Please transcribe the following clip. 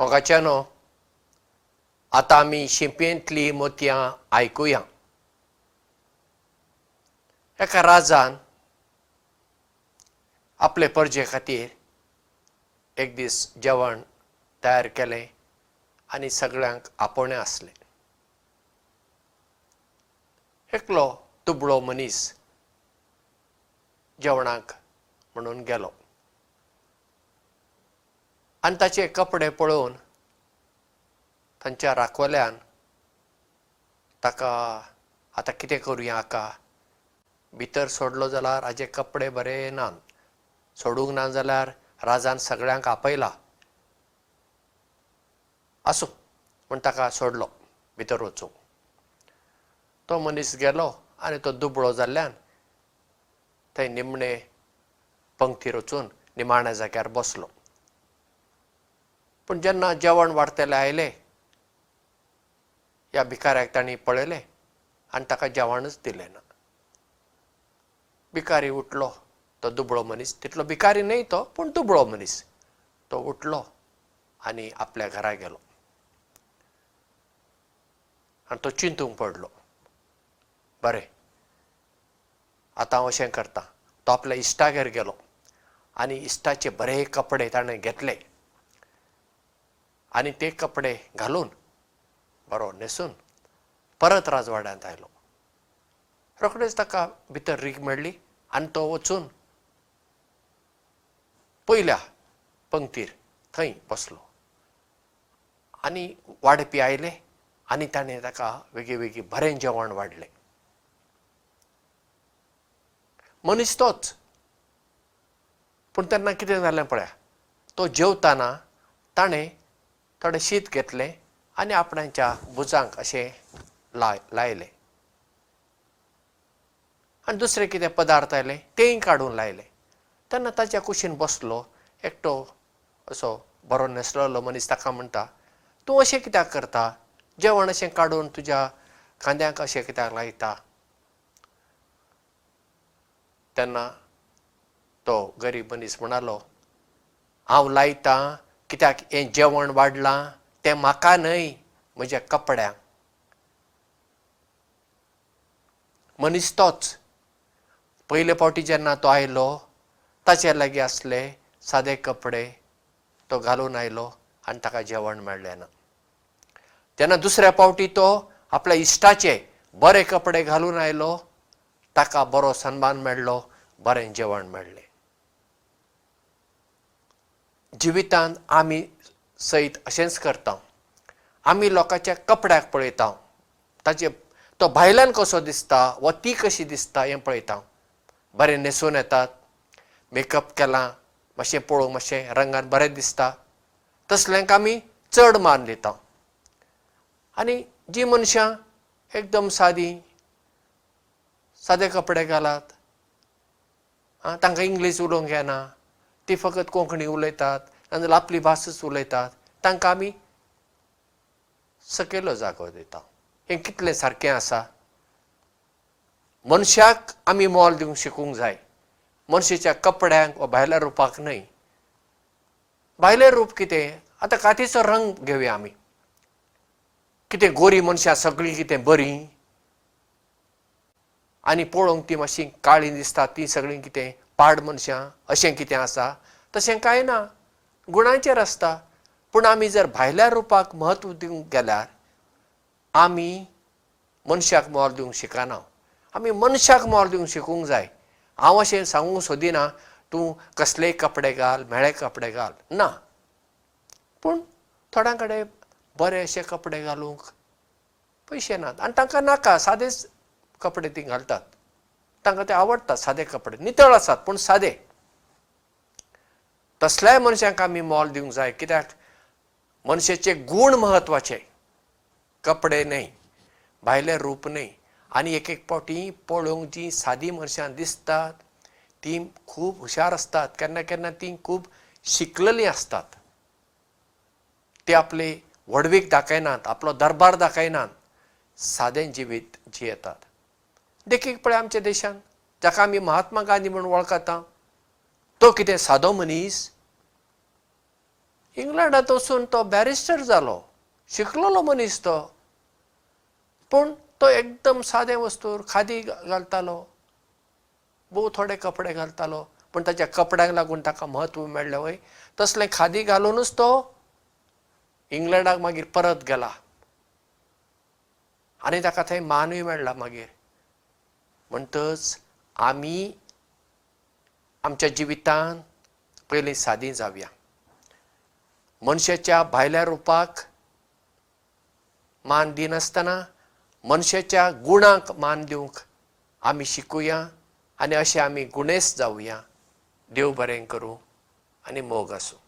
मोगाच्यानो आतां आमी शिंपेंतली मोतयां आयकुया एका राजान आपले परजे खातीर एक दीस जेवण तयार केलें आनी सगळ्यांक आपोवणें आसलें एकलो दुबळो मनीस जेवणाक म्हणून गेलो आनी ताचे कपडे पळोवन तांच्या राखोल्यान ताका आतां कितें करुया हाका भितर सोडलो जाल्यार हाजे कपडे बरे ना सोडूंक ना जाल्यार राजान सगळ्यांक आपयला आसूं म्हूण ताका सोडलो भितर वचूंक तो मनीस गेलो आनी तो दुबळो जाल्ल्यान थंय निमणे पंक्तीर वचून निमाण्या जाग्यार बसलो पूण जेन्ना जेवण वाडतलें आयलें ह्या भिकाऱ्याक तांणी पळयलें आनी ताका जेवणच दिलें ना भिकारी उठलो तो दुबळो मनीस तितलो भिकारी न्हय तो पूण दुबळो मनीस तो उठलो आनी आपल्या घरा गेलो आनी तो चिंतूंक पडलो बरें आतां हांव अशें करतां तो आपल्या इश्टागेर गेलो आनी इश्टाचे बरे कपडे ताणें घेतले आनी ते कपडे घालून बरो न्हेसून परत राजवाड्यांत आयलो रोखडेच ताका भितर रीग मेळ्ळी आनी तो वचून पयल्या पंक्तीर थंय बसलो आनी वाडपी आयले आनी ताणें ताका वेगळी वेगळी बरें जेवण वाडलें मनीस तोच पूण तेन्ना कितें जालें पळया तो जेवताना ताणें थोडें शीत घेतलें आनी आपणाच्या भुजांक अशें लाय लायलें आनी दुसरें कितें पदार्थ आयले तेंय काडून लायले तेन्ना ताच्या कुशीन बसलो एकटो असो बरो न्हेसळलो मनीस ताका म्हणटा तूं अशें कित्याक करता जेवण अशें काडून तुज्या खांद्याक अशें कित्याक लायता तेन्ना तो गरीब मनीस म्हणालो हांव लायतां कित्याक हें जेवण वाडलां तें म्हाका न्हय म्हज्या कपड्यांक मनीस तोच पयले फावटी जेन्ना तो आयलो ताचे लागीं आसले सादे कपडे तो घालून आयलो आनी ताका जेवण मेळ्ळें ना तेन्ना दुसऱ्या फावटी तो आपल्या इश्टाचे बरे कपडे घालून आयलो ताका बरो सन्मान मेळ्ळो बरें जेवण मेळ्ळें जिवितांत आमी सयत अशेंच करता आमी लोकांच्या कपड्याक पळयता ताचे तो भायल्यान कसो दिसता व ती कशी दिसता हें पळयता बरें न्हेसून येतात मेकअप केलां मातशें पळोवंक मातशें रंगान बरें दिसता तसल्यांक आमी चड मान दिता आनी जी मनशां एकदम सादी सादे कपडे घालात आं तांकां इंग्लीश उलोवंक येना ती फकत कोंकणी उलयतात नाजाल्यार आपली भासच उलयतात तांकां आमी सकयलो जागो दिता हें कितलें सारकें आसा मनशाक आमी मोल दिवंक शिकूंक जाय मनशेच्या कपड्यांक वा भायल्या रुपाक न्हय भायलें रूप कितें आतां कातीचो रंग घेवया आमी कितें गोरी मनशां सगळीं कितें बरीं आनी पळोवंक ती मातशी काळी दिसता ती सगळीं कितें पाड मनशां अशें कितें आसा तशें कांय ना गुणांचेर आसता पूण आमी जर भायल्या रुपाक म्हत्व दिवंक गेल्यार आमी मनशाक मोल दिवंक शिकना आमी मनशाक मोल दिवंक शिकूंक जाय हांव अशें सांगूंक सोदिना तूं कसलेय कपडे घाल मेळे कपडे घाल ना पूण थोड्या कडेन बरे अशे कपडे घालूंक पयशे नात आनी तांकां नाका सादेच कपडे ती घालतात तांकां ते आवडटा सादे कपडे नितळ आसात पूण सादे तसल्याय मनशांक आमी मोल दिवंक जाय कित्याक मनशाचे गूण म्हत्वाचे कपडे न्हय भायले रूप न्हय आनी एक एक पावटी पळोवंक जी सादी मनशां दिसतात ती खूब हुशार आसतात केन्ना केन्ना ती खूब शिकलेली आसतात ते आपले व्हडवीक दाखयनात आपलो दरबार दाखयनात सादें जिवीत जियेतात देखीक पळय आमच्या देशांत जाका आमी महात्मा गांधी म्हणून वळखता तो कितें सादो मनीस इंग्लंडांत वचून तो बॅरिस्टर जालो शिकलेलो मनीस तो पूण तो एकदम सादे वस्तूर खादी घालतालो भोव थोडे कपडे घालतालो पूण ताच्या कपड्यांक लागून ताका म्हत्व मेळ्ळें वय तसलें खादी घालुनूच तो इंग्लंडाक मागीर परत गेला आनी ताका थंय मानूय मेळ्ळा मागीर म्हणटच आमी आमच्या जिवितांत पयलीं सादी जावया मनशाच्या भायल्या रुपाक मान दिनासतना मनशाच्या गुणांक मान दिवंक आमी शिकुया आनी अशें आमी गुणेस्त जावया देव बरें करूं आनी मोग आसूं